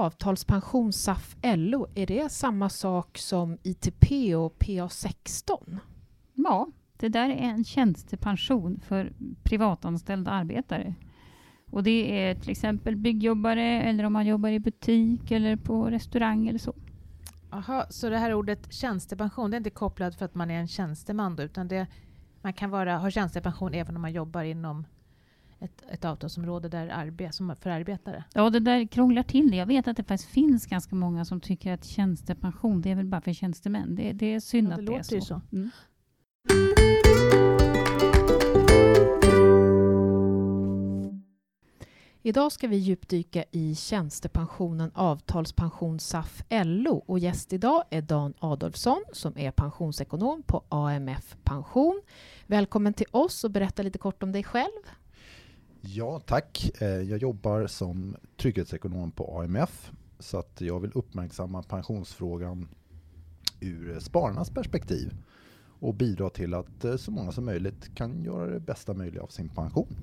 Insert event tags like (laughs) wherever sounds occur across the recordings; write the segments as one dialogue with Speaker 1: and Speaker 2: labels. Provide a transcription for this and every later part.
Speaker 1: avtalspension SAF LO, är det samma sak som ITP och PA16?
Speaker 2: Ja, det där är en tjänstepension för privatanställda arbetare. Och det är till exempel byggjobbare eller om man jobbar i butik eller på restaurang eller så.
Speaker 3: Aha, så det här ordet tjänstepension, det är inte kopplat för att man är en tjänsteman då, utan det, man kan vara, ha tjänstepension även om man jobbar inom ett, ett avtalsområde där arbe, som för arbetare?
Speaker 2: Ja, det där krånglar till det. Jag vet att det faktiskt finns ganska många som tycker att tjänstepension, det är väl bara för tjänstemän. Det, det är synd
Speaker 3: Ja, det
Speaker 2: att det är
Speaker 3: låter ju
Speaker 2: så.
Speaker 3: så.
Speaker 2: Mm.
Speaker 1: Idag ska vi djupdyka i tjänstepensionen avtalspension SAF LO och gäst idag är Dan Adolfsson som är pensionsekonom på AMF Pension. Välkommen till oss och berätta lite kort om dig själv.
Speaker 4: Ja, tack. Eh, Jag jobbar som trygghetsekonom på AMF så att jag vill uppmärksamma pensionsfrågan ur spararnas perspektiv och bidra till att eh, så många som möjligt kan göra det bästa möjliga av sin pension.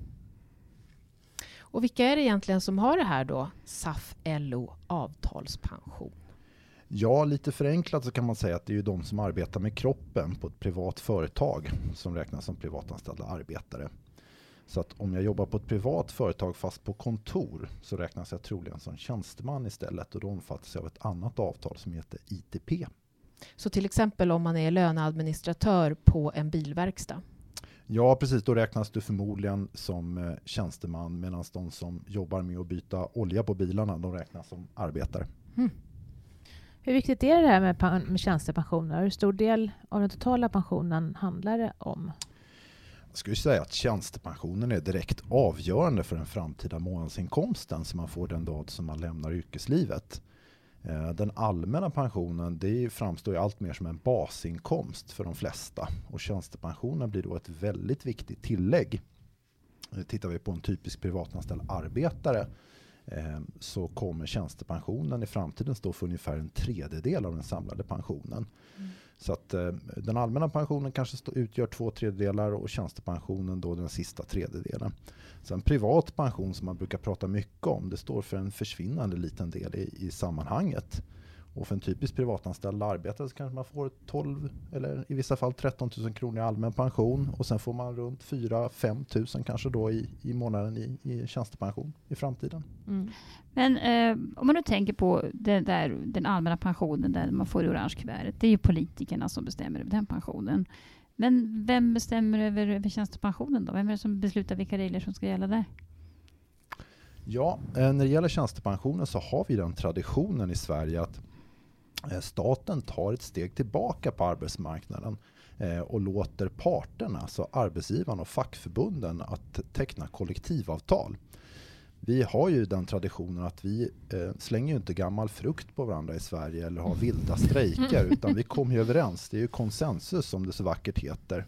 Speaker 1: Och vilka är det egentligen som har det här då? SAF LO avtalspension.
Speaker 4: Ja, lite förenklat så kan man säga att det är ju de som arbetar med kroppen på ett privat företag som räknas som privatanställda arbetare. Så att om jag jobbar på ett privat företag fast på kontor så räknas jag troligen som tjänsteman istället och då omfattas jag av ett annat avtal som heter ITP.
Speaker 1: Så till exempel om man är löneadministratör på en bilverkstad.
Speaker 4: Ja, precis. Då räknas du förmodligen som eh, tjänsteman medan de som jobbar med att byta olja på bilarna, de räknas som arbetare.
Speaker 3: Hur viktigt är det här med, med tjänstepensioner? Hur stor del av den totala pensionen handlar det om?
Speaker 4: Jag skulle säga att tjänstepensionen är direkt avgörande för den framtida månadsinkomsten som man får den dag som man lämnar yrkeslivet. Eh, den allmänna pensionen det framstår ju allt mer som en basinkomst för de flesta och tjänstepensionen blir då ett väldigt viktigt tillägg. Eh, tittar vi på en typisk privatanställd arbetare eh, så kommer tjänstepensionen i framtiden stå för ungefär en tredjedel av den samlade pensionen. Mm. Så att eh, den allmänna pensionen kanske stå, utgör två tredjedelar och tjänstepensionen då den sista tredjedelen. Sen privat pension som man brukar prata mycket om, det står för en försvinnande liten del i, i sammanhanget. Och för en typisk privatanställd arbetare så kanske man får 12 eller i vissa fall 13 000 kronor i allmän pension och sen får man runt 4-5 000 kanske då i, i månaden i, i tjänstepension i framtiden.
Speaker 3: Mm.
Speaker 2: Men eh, om man nu tänker på där, den allmänna pensionen där man får i orange kuvertet. Det är ju politikerna som bestämmer över den pensionen. Men vem bestämmer över, över tjänstepensionen då? Vem är det som beslutar vilka regler som ska gälla där?
Speaker 4: Ja, eh, när det gäller tjänstepensionen så har vi den traditionen i Sverige att staten tar ett steg tillbaka på arbetsmarknaden eh, och låter parterna, alltså arbetsgivarna och fackförbunden, att teckna kollektivavtal. Vi har ju den traditionen att vi eh, slänger ju inte gammal frukt på varandra i Sverige eller har vilda strejker (laughs) utan vi kommer ju överens. Det är ju konsensus som det så vackert heter.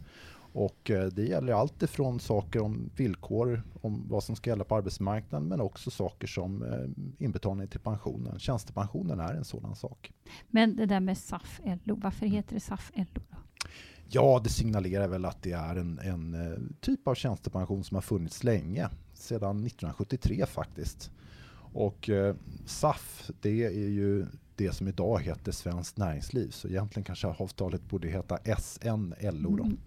Speaker 4: Och eh, det gäller allt ifrån saker om villkor, om vad som ska gälla på arbetsmarknaden, men också saker som eh, inbetalning till pensionen. Tjänstepensionen är en sådan sak.
Speaker 2: Men det där med SAF LO, varför heter det SAF LO? Då?
Speaker 4: Ja, det signalerar väl att det är en, en eh, typ av tjänstepension som har funnits länge, sedan 1973 faktiskt. Och eh, SAF, det är ju det som idag heter Svenskt Näringsliv, så egentligen kanske avtalet borde heta SNLO då.
Speaker 2: Mm.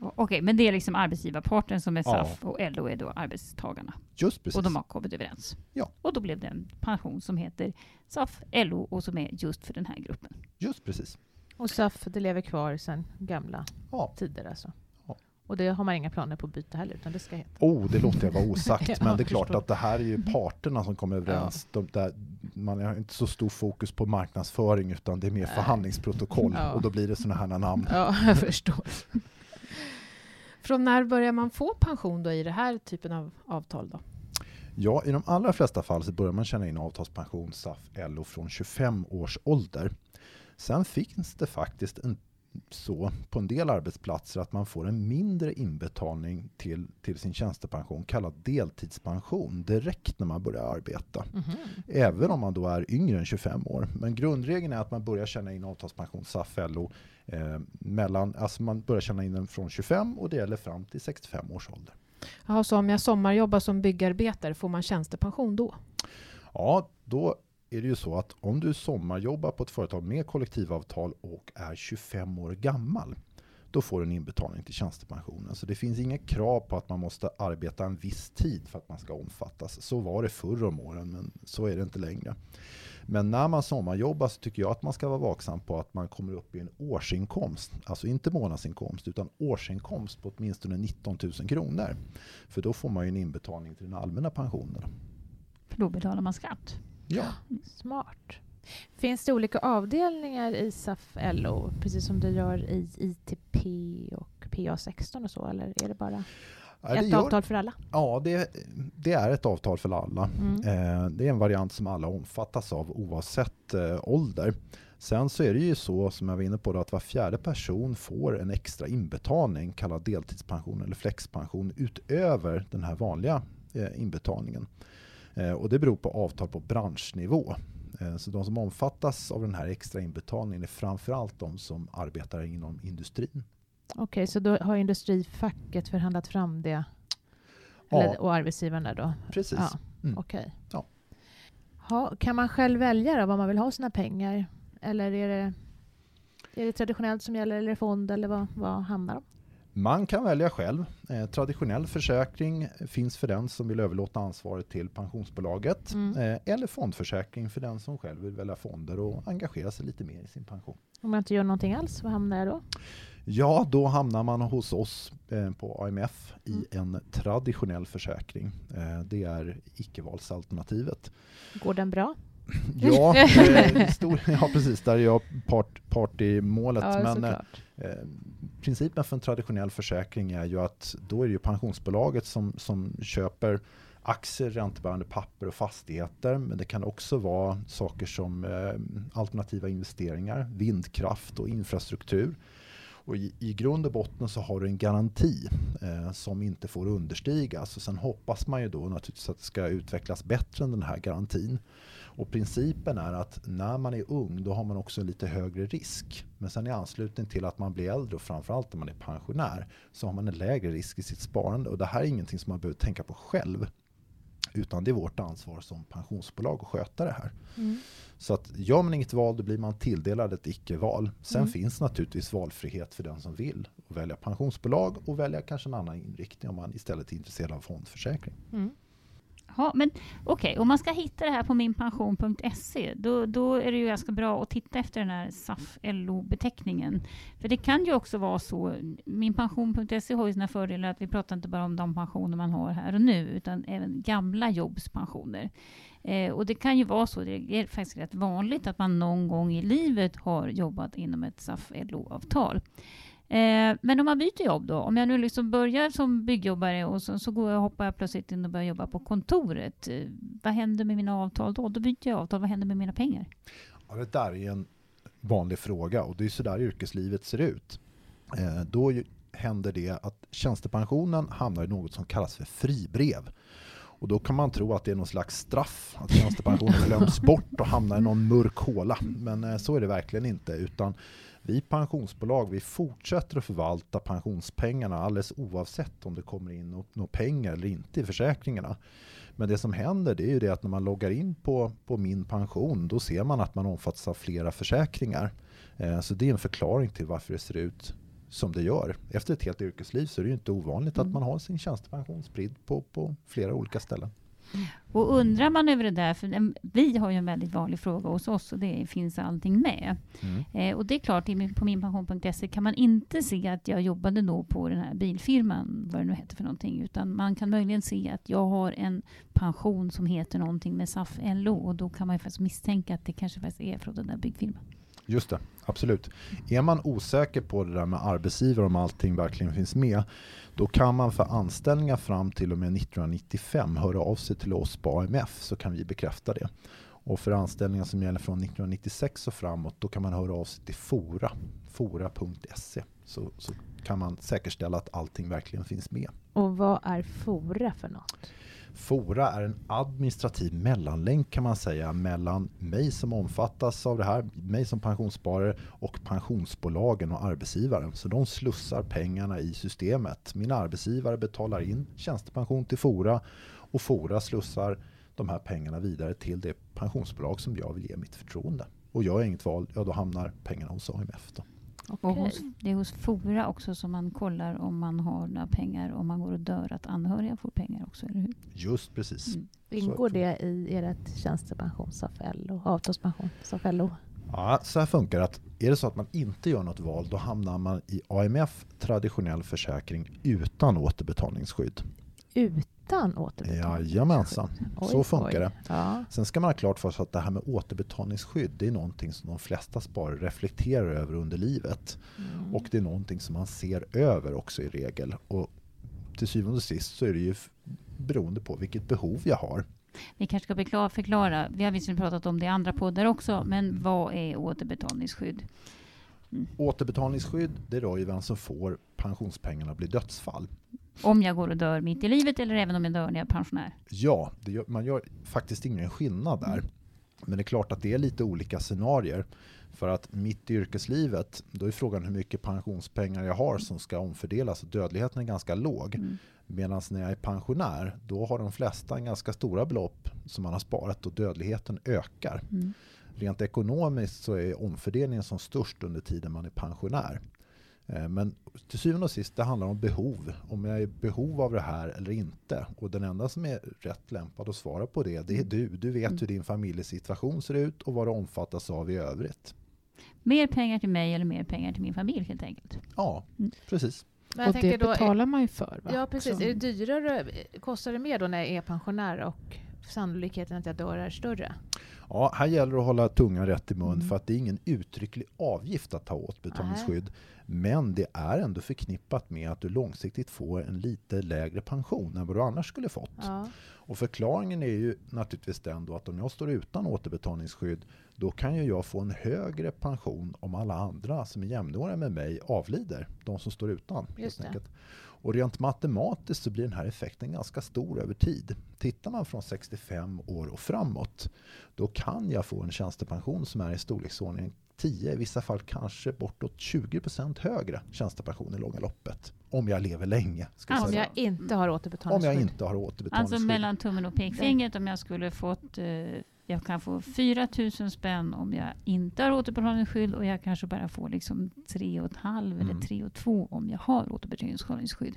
Speaker 2: Okej, men det är liksom arbetsgivarparten som är
Speaker 4: Ja.
Speaker 2: SAF och LO är då arbetstagarna.
Speaker 4: Just precis.
Speaker 2: Och de har kommit överens.
Speaker 4: Ja.
Speaker 2: Och då blev det en pension som heter SAF LO och som är just för den här gruppen.
Speaker 4: Just precis.
Speaker 3: Och SAF, det lever kvar sedan gamla
Speaker 4: Ja.
Speaker 3: tider alltså?
Speaker 4: Ja.
Speaker 3: Och det har man inga planer på att byta heller, utan det ska heta?
Speaker 4: Oh, det låter jag vara (laughs) osagt,
Speaker 3: Ja,
Speaker 4: men det är klart
Speaker 3: förstår.
Speaker 4: att det här är ju parterna som kommer överens. De där, man har inte så stor fokus på marknadsföring utan det är mer
Speaker 3: Nej.
Speaker 4: förhandlingsprotokoll
Speaker 3: Ja.
Speaker 4: och då blir det sådana här namn.
Speaker 3: Ja, (laughs) jag förstår.
Speaker 1: Från när börjar man få pension då i den här typen av avtal? Då?
Speaker 4: Ja, i de allra flesta fall så börjar man tjäna in avtalspension SAF LO från 25 års ålder. Sen finns det faktiskt en, så på en del arbetsplatser att man får en mindre inbetalning till, till sin tjänstepension kallad deltidspension direkt när man börjar arbeta.
Speaker 3: Mhm.
Speaker 4: Även om man då är yngre än 25 år. Men grundregeln är att man börjar tjäna in avtalspension SAF LO eh, mellan, alltså man börjar tjäna in den från 25 och det gäller fram till 65 års ålder.
Speaker 1: Jaha, så om jag sommarjobbar som byggarbetare, får man tjänstepension då?
Speaker 4: Ja, då är det ju så att om du sommarjobbar på ett företag med kollektivavtal och är 25 år gammal, då får du en inbetalning till tjänstepensionen. Så det finns inget krav på att man måste arbeta en viss tid för att man ska omfattas. Så var det förr om åren, men så är det inte längre. Men när man sommarjobbar så tycker jag att man ska vara vaksam på att man kommer upp i en årsinkomst, alltså inte månadsinkomst, utan årsinkomst på åtminstone 19 000 kronor. För då får man ju en inbetalning till den allmänna pensionen.
Speaker 2: För då betalar man skatt.
Speaker 4: Ja.
Speaker 3: Smart. Finns det olika avdelningar i SAF LO, precis som det gör i ITP och PA16 och så, eller är det bara
Speaker 4: Ja, det
Speaker 3: ett
Speaker 4: gör-
Speaker 3: avtal för alla?
Speaker 4: Ja, det, det är ett avtal för alla.
Speaker 3: Mm.
Speaker 4: Eh, det är en variant som alla omfattas av oavsett eh, ålder. Sen så är det ju så, som jag var inne på, då, att var fjärde person får en extra inbetalning kallad deltidspension eller flexpension utöver den här vanliga eh, inbetalningen. Och det beror på avtal på branschnivå. Eh, så de som omfattas av den här extra inbetalningen är framförallt de som arbetar inom industrin.
Speaker 3: Okej, så då har industrifacket förhandlat fram det?
Speaker 4: Ja.
Speaker 3: Eller, och arbetsgivarna då?
Speaker 4: Precis.
Speaker 3: Ja,
Speaker 4: Mm.
Speaker 3: okej.
Speaker 4: Ja.
Speaker 3: Ha, kan man själv välja då, vad man vill ha sina pengar? Eller är det, är det traditionellt som gäller eller fond eller vad, vad hamnar de?
Speaker 4: Man kan välja själv. Eh, traditionell försäkring finns för den som vill överlåta ansvaret till pensionsbolaget.
Speaker 3: Mm.
Speaker 4: Eh, eller fondförsäkring för den som själv vill välja fonder och engagera sig lite mer i sin pension.
Speaker 3: Om man inte gör någonting alls, vad hamnar jag då?
Speaker 4: Ja, då hamnar man hos oss eh, på AMF i
Speaker 3: Mm.
Speaker 4: en traditionell försäkring. Eh, det är icke-valsalternativet.
Speaker 3: Går den bra? (laughs)
Speaker 4: Ja, (laughs) eh, stor, ja, precis. Där är jag part, part i målet.
Speaker 3: ja,
Speaker 4: men, eh. Eh, principen för en traditionell försäkring är ju att då är det ju pensionsbolaget som, som köper aktier, räntebärande papper och fastigheter. Men det kan också vara saker som eh, alternativa investeringar, vindkraft och infrastruktur. Och i, I grund och botten så har du en garanti eh, som inte får understigas. Och sen hoppas man ju då naturligtvis att det ska utvecklas bättre än den här garantin. Och principen är att när man är ung då har man också en lite högre risk. Men sen i anslutning till att man blir äldre och framförallt när man är pensionär så har man en lägre risk i sitt sparande. Och det här är ingenting som man behöver tänka på själv. Utan det är vårt ansvar som pensionsbolag att sköta det här.
Speaker 3: Mm.
Speaker 4: Så att gör man inget val då blir man tilldelad ett icke-val. Sen
Speaker 3: Mm.
Speaker 4: finns naturligtvis valfrihet för den som vill att välja pensionsbolag och välja kanske en annan inriktning om man istället är intresserad av fondförsäkring.
Speaker 3: Mm.
Speaker 2: Ja, men okej, om man ska hitta det här på minpension.se, då, då är det ju ganska bra att titta efter den här SAF-LO-beteckningen. För det kan ju också vara så, minpension.se har ju sina fördelar att vi pratar inte bara om de pensioner man har här och nu, utan även gamla jobbspensioner. Eh, och det kan ju vara så, det är faktiskt rätt vanligt att man någon gång i livet har jobbat inom ett SAF-LO-avtal. Eh, men om man byter jobb då? Om jag nu liksom börjar som byggjobbare och så, så går jag, hoppar jag plötsligt in och börjar jobba på kontoret. Eh, vad händer med mina avtal då? Då byter jag avtal. Vad händer med mina pengar?
Speaker 4: Ja, det där är en vanlig fråga och det är så där yrkeslivet ser ut. Eh, då händer det att tjänstepensionen hamnar i något som kallas för fribrev. Och då kan man tro att det är någon slags straff, att tjänstepensionen glöms (laughs) bort och hamnar i någon mörk håla. Men eh, så är det verkligen inte, utan vi pensionsbolag vi fortsätter att förvalta pensionspengarna alldeles oavsett om det kommer in nå- några pengar eller inte i försäkringarna. Men det som händer det är ju det att när man loggar in på, på min pension då ser man att man omfattas av flera försäkringar. Eh, så det är en förklaring till varför det ser ut som det gör. Efter ett helt yrkesliv så är det ju inte ovanligt att
Speaker 3: Mm.
Speaker 4: man har sin tjänstepension spridd på, på flera olika ställen.
Speaker 2: Och undrar man över det där, för vi har ju en väldigt vanlig fråga hos oss och det är, finns allting med? Eh, och det är klart, på minpension.se kan man inte se att jag jobbade då på den här bilfirman, vad det nu heter för någonting, utan man kan möjligen se att jag har en pension som heter någonting med SAF LO och då kan man ju faktiskt misstänka att det kanske faktiskt är från den där byggfirman.
Speaker 4: Just det, absolut. Är man osäker på det där med arbetsgivare om allting verkligen finns med, då kan man för anställningar fram till och med 1995 höra av sig till oss på AMF så kan vi bekräfta det. Och för anställningar som gäller från 1996 och framåt, då kan man höra av sig till Fora, fora.se. Så, så kan man säkerställa att allting verkligen finns med.
Speaker 3: Och vad är Fora för något?
Speaker 4: Fora är en administrativ mellanlänk kan man säga mellan mig som omfattas av det här, mig som pensionssparare och pensionsbolagen och arbetsgivaren. Så de slussar pengarna i systemet. Min arbetsgivare betalar in tjänstepension till Fora och Fora slussar de här pengarna vidare till det pensionsbolag som jag vill ge mitt förtroende. Och gör jag inget val, ja då hamnar pengarna hos AMF. Då.
Speaker 2: Och hos, det är hos Fora också som man kollar om man har några pengar, om man går och dör, att anhöriga får pengar också, eller hur?
Speaker 4: Just precis.
Speaker 2: Mm.
Speaker 3: Ingår det i ert tjänstepension, avtalspension, SAF-LO?
Speaker 4: Ja, så här funkar det. att Är det så att man inte gör något val, då hamnar man i AMF traditionell försäkring utan återbetalningsskydd.
Speaker 3: Utan återbetalningsskydd?
Speaker 4: Jajamensan, så funkar
Speaker 3: oj.
Speaker 4: det.
Speaker 3: Ja.
Speaker 4: Sen ska man ha klart för sig att det här med återbetalningsskydd, det är någonting som de flesta sparare reflekterar över under livet.
Speaker 3: Mm.
Speaker 4: Och det är någonting som man ser över också i regel. Och till syvende och sist så är det ju beroende på vilket behov jag har.
Speaker 2: Vi kanske ska förklara, förklara, vi har visserligen pratat om det i andra poddar också, men vad är återbetalningsskydd?
Speaker 4: Återbetalningsskydd, det rör ju vem som får pensionspengarna blir dödsfall.
Speaker 2: Om jag går och dör mitt i livet eller även om jag dör när jag är pensionär?
Speaker 4: Ja, det gör, man gör faktiskt ingen skillnad där. Men det är klart att det är lite olika scenarier. För att mitt i yrkeslivet, då är frågan hur mycket pensionspengar jag har som ska omfördelas. Dödligheten är ganska låg.
Speaker 2: Mm.
Speaker 4: Medan när jag är pensionär, då har de flesta en ganska stora belopp som man har sparat och dödligheten ökar.
Speaker 2: Mm.
Speaker 4: Rent ekonomiskt så är omfördelningen som störst under tiden man är pensionär. Eh, Men till syvende och sist, det handlar om behov. Om jag är i behov av det här eller inte. Och den enda som är rätt lämpad att svara på det, det är du. Du vet
Speaker 2: Mm.
Speaker 4: hur din familjesituation ser ut och vad det omfattas av i övrigt.
Speaker 2: Mer pengar till mig eller mer pengar till min familj helt enkelt.
Speaker 4: Ja,
Speaker 2: Mm.
Speaker 4: precis.
Speaker 3: Men
Speaker 1: och det
Speaker 3: då,
Speaker 1: betalar man ju för. Va?
Speaker 3: Ja, precis.
Speaker 1: Så-
Speaker 3: Är det dyrare, kostar det mer då när jag är pensionär och sannolikheten att jag dör är större?
Speaker 4: Ja, här gäller det att hålla tungan rätt i mun
Speaker 2: Mm.
Speaker 4: för att det är ingen uttrycklig avgift att ta återbetalningsskydd. Men det är ändå förknippat med att du långsiktigt får en lite lägre pension än vad du annars skulle fått.
Speaker 3: Ja.
Speaker 4: Och förklaringen är ju naturligtvis den då att om jag står utan återbetalningsskydd då kan ju jag få en högre pension om alla andra som är jämnåriga med mig avlider. De som står utan.
Speaker 3: Just
Speaker 4: helt
Speaker 3: det.
Speaker 4: Och rent matematiskt så blir den här effekten ganska stor över tid. Tittar man från 65 år och framåt då kan jag få en tjänstepension som är i storleksordningen 10, i vissa fall kanske bortåt 20% högre tjänstepension i långa loppet. Om jag lever länge.
Speaker 2: Alltså,
Speaker 3: Om jag inte har
Speaker 4: Om
Speaker 3: återbetalningsskydd?
Speaker 4: jag inte har återbetalningsskydd.
Speaker 2: Alltså mellan tummen och pekfingret om jag skulle fått eh, jag kan få 4 000 spänn om jag inte har återbetalningsskydd och jag kanske bara får liksom 3,5 eller
Speaker 4: Mm.
Speaker 2: 3,2 om jag har återbetalningsskydd.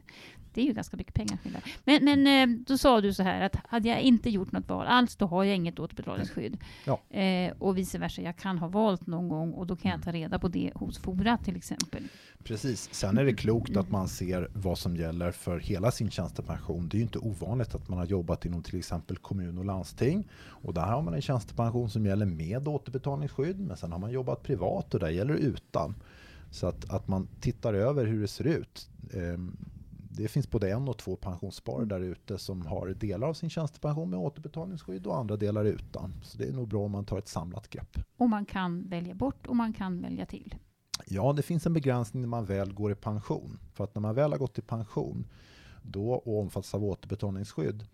Speaker 2: Det är ju ganska mycket pengar. Men, men eh, då sa du så här att hade jag inte gjort något val alls då har jag inget återbetalningsskydd.
Speaker 4: Ja.
Speaker 2: Eh, och vice versa, jag kan ha valt någon gång och då kan jag
Speaker 4: Mm.
Speaker 2: ta reda på det hos Fora till exempel.
Speaker 4: Precis. Sen är det klokt att man ser vad som gäller för hela sin tjänstepension. Det är ju inte ovanligt att man har jobbat inom till exempel kommun och landsting. Och där har man en tjänstepension som gäller med återbetalningsskydd. Men sen har man jobbat privat och där gäller det utan. Så att, att man tittar över hur det ser ut. Ehm, Det finns både en och två pensionssparare där ute som har delar av sin tjänstepension med återbetalningsskydd och andra delar utan. Så det är nog bra om man tar ett samlat grepp.
Speaker 2: Och man kan välja bort och man kan välja till.
Speaker 4: Ja, det finns en begränsning när man väl går i pension. För att när man väl har gått i pension då, och omfattas av återbetalningsskydd,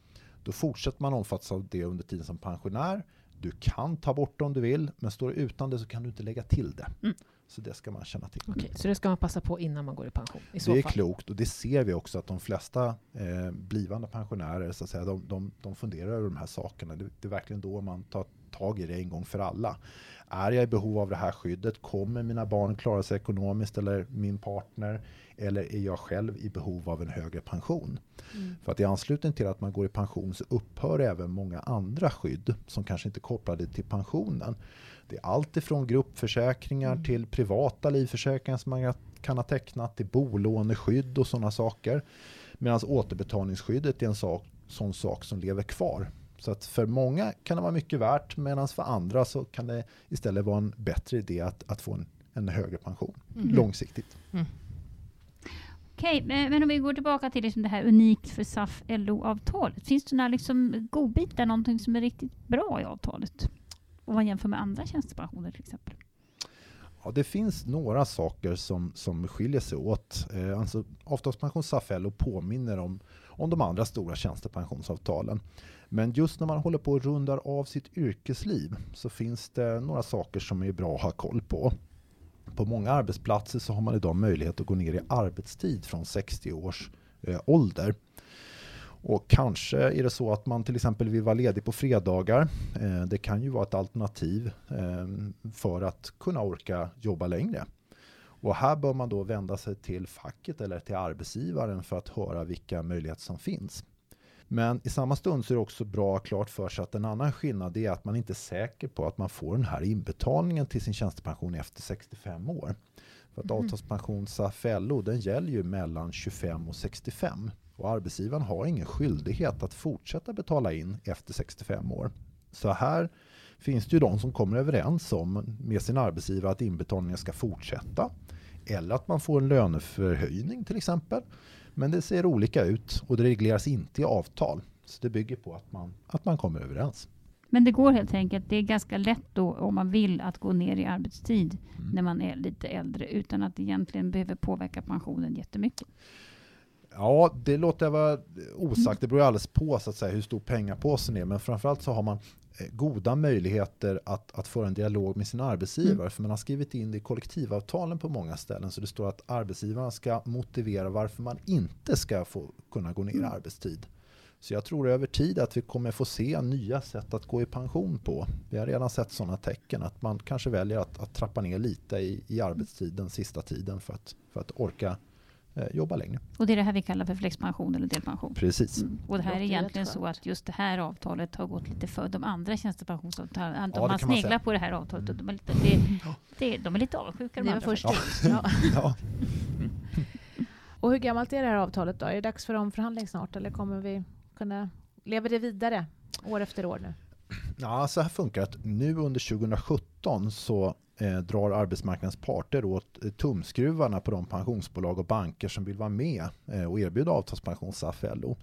Speaker 4: då fortsätter man omfattas av det under tiden som pensionär. Du kan ta bort det om du vill, men står du utan det så kan du inte lägga till det.
Speaker 2: Mm.
Speaker 4: Så det ska man känna till.
Speaker 1: Okej, så det ska man passa på innan man går i pension? I
Speaker 4: Det är
Speaker 1: fall.
Speaker 4: klokt och det ser vi också att de flesta eh, blivande pensionärer så att säga, de, de, de funderar över de här sakerna. Det, det är verkligen då man tar tag i det en gång för alla. Är jag i behov av det här skyddet? Kommer mina barn klara sig ekonomiskt eller min partner? Eller är jag själv i behov av en högre pension?
Speaker 3: Mm.
Speaker 4: För att i anslutning till att man går i pension så upphör även många andra skydd som kanske inte är kopplade till pensionen. Det är allt ifrån gruppförsäkringar
Speaker 3: Mm.
Speaker 4: till privata livförsäkringar som man kan ha tecknat, till bolåneskydd och sådana saker. Medan återbetalningsskyddet är en sak, sån sak som lever kvar. Så att för många kan det vara mycket värt medan för andra så kan det istället vara en bättre idé att, att få en, en högre pension
Speaker 3: Mm.
Speaker 4: långsiktigt.
Speaker 2: Okej, men men om vi går tillbaka till liksom det här unikt för SAF-LO-avtalet. Finns det några liksom godbitar, någonting som är riktigt bra i avtalet? Om man jämför med andra tjänstepensioner till exempel.
Speaker 4: Ja, det finns några saker som, som skiljer sig åt. Eh, alltså, avtalspension SAF-LO påminner om, om de andra stora tjänstepensionsavtalen. Men just när man håller på och rundar av sitt yrkesliv så finns det några saker som är bra att ha koll på. På många arbetsplatser så har man idag möjlighet att gå ner i arbetstid från 60 års eh, ålder. Och kanske är det så att man till exempel vill vara ledig på fredagar. Eh, det kan ju vara ett alternativ eh, för att kunna orka jobba längre. Och här bör man då vända sig till facket eller till arbetsgivaren för att höra vilka möjligheter som finns. Men i samma stund så är det också bra klart för sig att en annan skillnad är att man inte är säker på att man får den här inbetalningen till sin tjänstepension efter 65 år. För att mm. avtalspension SAF-LO den gäller ju mellan 25 och 65 och arbetsgivaren har ingen skyldighet att fortsätta betala in efter 65 år. Så här finns det ju de som kommer överens om med sin arbetsgivare att inbetalningen ska fortsätta. Eller att man får en löneförhöjning till exempel. Men det ser olika ut och det regleras inte i avtal. Så det bygger på att man, att man kommer överens.
Speaker 2: Men det går helt enkelt. Det är ganska lätt då om man vill att gå ner i arbetstid mm. när man är lite äldre utan att det egentligen behöver påverka pensionen jättemycket.
Speaker 4: Ja, det låter jag vara osagt. Det beror alldeles på så att säga, hur stor pengapåsen är. Men framförallt så har man goda möjligheter att, att föra en dialog med sin arbetsgivare. Mm. För man har skrivit in det i kollektivavtalen på många ställen. Så det står att arbetsgivaren ska motivera varför man inte ska få kunna gå ner i mm. arbetstid. Så jag tror över tid att vi kommer få se nya sätt att gå i pension på. Vi har redan sett sådana tecken att man kanske väljer att, att trappa ner lite i, i arbetstiden sista tiden för att, för att orka eh, jobba längre.
Speaker 2: Och det är det här vi kallar för flexpension eller delpension?
Speaker 4: Precis. Mm.
Speaker 2: Och det här är egentligen så att just det här avtalet har gått lite för de andra tjänstepensionsavtalen. De ja, har sneglat på det här avtalet och de är lite, det, det, de är lite avundsjuka.
Speaker 3: De, först ja. ja. (laughs) (laughs) Och hur gammalt är det här avtalet då? Är det dags för omförhandling snart eller kommer vi kunna leva det vidare år efter år nu?
Speaker 4: Ja, så här funkar det. Nu under 2017 så eh, drar arbetsmarknadens parter åt eh, tumskruvarna på de pensionsbolag och banker som vill vara med eh, och erbjuda avtalspension SAF-LO.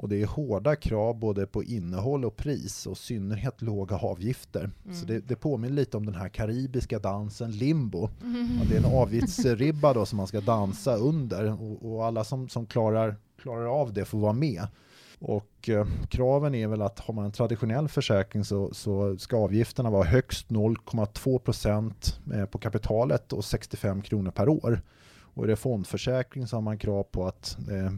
Speaker 4: Och det är hårda krav både på innehåll och pris och synnerhet låga avgifter. Mm. Så det, det, påminner lite om den här karibiska dansen limbo. Mm. det är en avgiftsribba då som man ska dansa under och, och alla som, som klarar, klarar av det får vara med. Och eh, kraven är väl att har man en traditionell försäkring så, så ska avgifterna vara högst 0,2 procent eh, på kapitalet och 65 kronor per år. Och är det fondförsäkring så har man krav på att eh,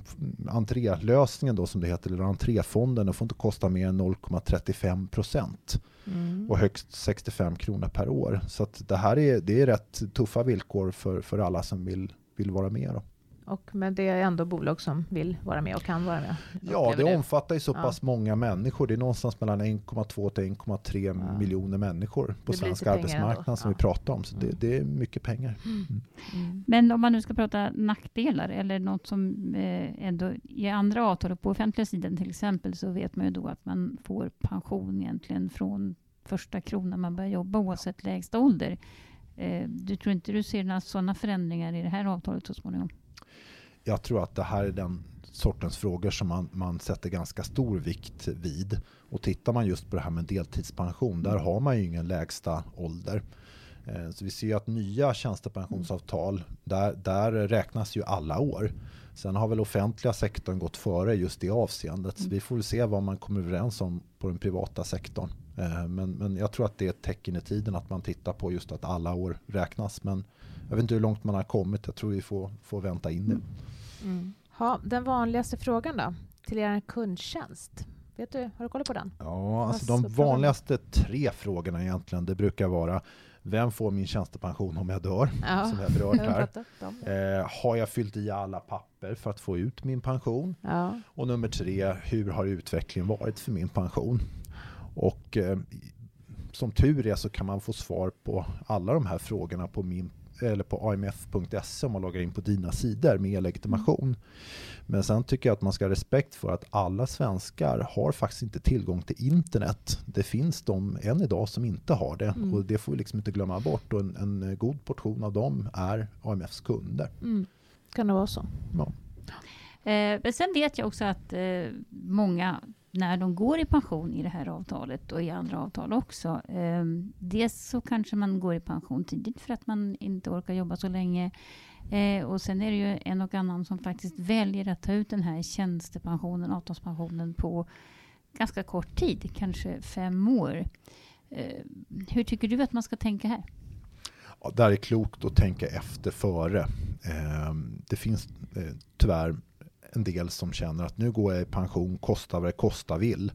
Speaker 4: entrélösningen då som det heter, eller entréfonden, den får inte kosta mer än 0,35 procent. Mm. Och högst 65 kronor per år. Så det här är, det är rätt tuffa villkor för, för alla som vill, vill vara med. Då.
Speaker 3: Och, men det är ändå bolag som vill vara med och kan vara med?
Speaker 4: Ja, det, det omfattar ju så pass ja. många människor. Det är någonstans mellan 1,2 till 1,3 ja. miljoner människor på svensk arbetsmarknad som ja. vi pratar om. Så det, mm. det är mycket pengar. Mm.
Speaker 2: Mm. Men om man nu ska prata nackdelar eller något som eh, ändå i andra avtal på offentliga sidan till exempel så vet man ju då att man får pension egentligen från första kronan man börjar jobba oavsett lägsta ålder. Eh, du tror inte du ser några sådana förändringar i det här avtalet så småningom?
Speaker 4: Jag tror att det här är den sortens frågor som man, man sätter ganska stor vikt vid. Och tittar man just på det här med deltidspension, där har man ju ingen lägsta ålder. Eh, så vi ser ju att nya tjänstepensionsavtal, där, där räknas ju alla år. Sen har väl offentliga sektorn gått före just det avseendet. Så vi får väl se vad man kommer överens om på den privata sektorn. Eh, men, men jag tror att det är ett tecken i tiden att man tittar på just att alla år räknas. Men jag vet inte hur långt man har kommit. Jag tror vi får, får vänta in det.
Speaker 3: Mm. Ha, den vanligaste frågan då, till er kundtjänst. Vet du, har du koll på den?
Speaker 4: Ja, alltså de vanligaste tre frågorna egentligen, det brukar vara vem får min tjänstepension om jag dör? Ja, som jag berört (laughs) här. Eh, har jag fyllt i alla papper för att få ut min pension? Ja. Och nummer tre, hur har utvecklingen varit för min pension? Och eh, som tur är så kan man få svar på alla de här frågorna på min eller på amf.se om man loggar in på dina sidor med legitimation. Mm. Men sen tycker jag att man ska ha respekt för att alla svenskar har faktiskt inte tillgång till internet. Det finns de än idag som inte har det mm. och det får vi liksom inte glömma bort. Och en, en god portion av dem är AMFs kunder.
Speaker 3: Mm. Kan det vara så?
Speaker 4: Ja.
Speaker 2: Eh, men sen vet jag också att eh, många när de går i pension i det här avtalet och i andra avtal också. Eh, dels så kanske man går i pension tidigt för att man inte orkar jobba så länge. Eh, och sen är det ju en och annan som faktiskt väljer att ta ut den här tjänstepensionen, avtalspensionen på ganska kort tid, kanske fem år. Eh, hur tycker du att man ska tänka här?
Speaker 4: Ja, där är klokt att tänka efter före. Eh, det finns eh, tyvärr en del som känner att nu går jag i pension, kosta vad det kosta vill.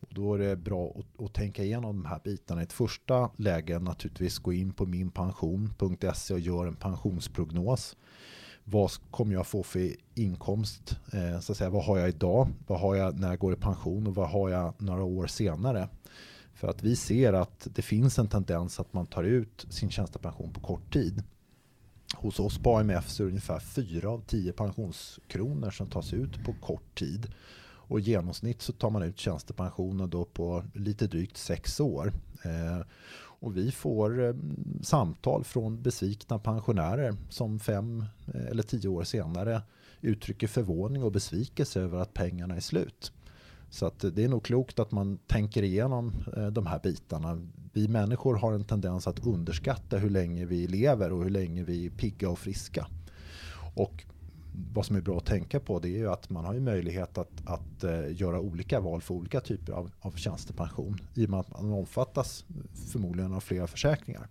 Speaker 4: Och då är det bra att, att, tänka igenom de här bitarna. I ett första läge naturligtvis gå in på minpension.se och gör en pensionsprognos. Vad kommer jag få för inkomst? Eh, så att säga, vad har jag idag? Vad har jag när jag går i pension? Och vad har jag några år senare? För att vi ser att det finns en tendens att man tar ut sin tjänstepension på kort tid. Hos oss på AMF så är det ungefär 4 av 10 pensionskronor som tas ut på kort tid. Och i genomsnitt så tar man ut tjänstepensionen då på lite drygt 6 år. Eh, och vi får eh, samtal från besvikna pensionärer som fem eh, eller tio år senare uttrycker förvåning och besvikelse över att pengarna är slut. Så att det är nog klokt att man tänker igenom eh, de här bitarna. Vi människor har en tendens att underskatta hur länge vi lever och hur länge vi är pigga och friska. Och vad som är bra att tänka på det är ju att man har ju möjlighet att, att eh, göra olika val för olika typer av, av tjänstepension. I och med att man omfattas förmodligen av flera försäkringar.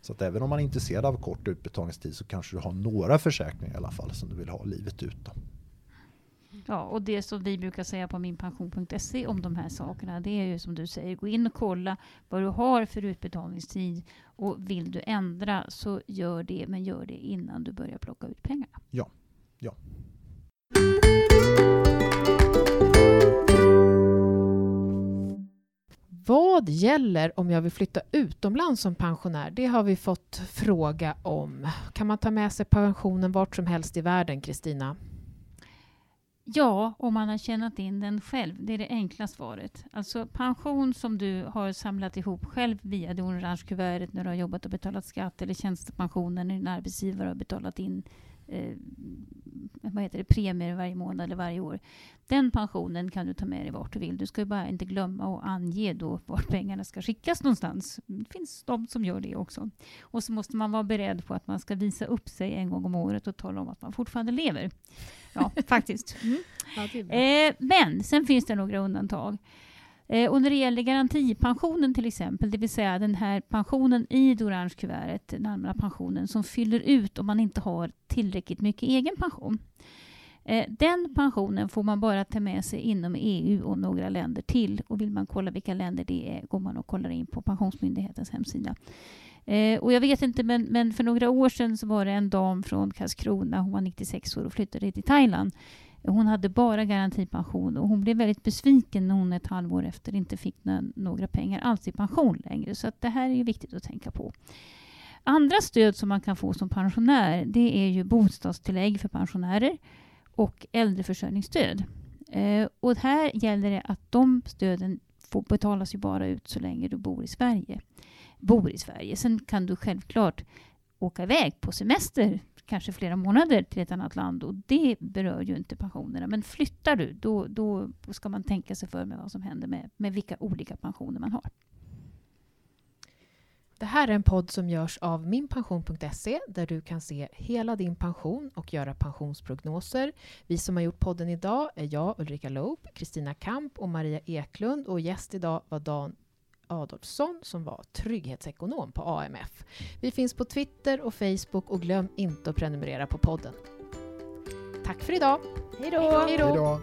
Speaker 4: Så att även om man är intresserad av kort utbetalningstid så kanske du har några försäkringar i alla fall som du vill ha livet ut. Då.
Speaker 2: Ja, och det som vi brukar säga på minpension.se om de här sakerna, det är ju som du säger, gå in och kolla vad du har för utbetalningstid och vill du ändra så gör det, men gör det innan du börjar plocka ut pengarna.
Speaker 4: Ja, ja.
Speaker 1: Vad gäller om jag vill flytta utomlands som pensionär? Det har vi fått fråga om. Kan man ta med sig pensionen vart som helst i världen, Kristina?
Speaker 2: Ja, om man har tjänat in den själv. Det är det enkla svaret. Alltså pension som du har samlat ihop själv via det orange kuvertet när du har jobbat och betalat skatt eller tjänstepensionen när din arbetsgivare har betalat in eh, vad heter det, premier varje månad eller varje år. Den pensionen kan du ta med dig vart du vill. Du ska ju bara inte glömma att ange då vart pengarna ska skickas någonstans. Det finns de som gör det också. Och så måste man vara beredd på att man ska visa upp sig en gång om året och tala om att man fortfarande lever. Ja, (laughs) faktiskt. Mm. Ja, eh, men sen finns det några undantag. Eh, och när det gäller garantipensionen till exempel, det vill säga den här pensionen i det orange kuvertet, den allmänna pensionen, som fyller ut om man inte har tillräckligt mycket egen pension. Eh, den pensionen får man bara ta med sig inom EU och några länder till. Och vill man kolla vilka länder det är går man och kollar in på Pensionsmyndighetens hemsida. Eh, och jag vet inte, men, men, för några år sedan så var det en dam från Karlskrona, hon var 96 år och flyttade till Thailand. Hon hade bara garantipension och hon blev väldigt besviken när hon ett halvår efter inte fick några pengar alls i pension längre. Så att det här är ju viktigt att tänka på. Andra stöd som man kan få som pensionär det är ju bostadstillägg för pensionärer och äldreförsörjningsstöd. Eh, och här gäller det att de stöden får betalas ju bara ut så länge du bor i Sverige. Bor i Sverige. Sen kan du självklart åka iväg på semester kanske flera månader till ett annat land och det berör ju inte pensionerna. Men flyttar du, då, då ska man tänka sig för med vad som händer med, med vilka olika pensioner man har.
Speaker 1: Det här är en podd som görs av minpension.se där du kan se hela din pension och göra pensionsprognoser. Vi som har gjort podden idag är jag, Ulrika Loop, Kristina Kamp och Maria Eklund och gäst idag var Dan Adolfsson som var trygghetsekonom på AMF. Vi finns på Twitter och Facebook och glöm inte att prenumerera på podden. Tack för idag!
Speaker 3: Hej då!
Speaker 4: Hej då!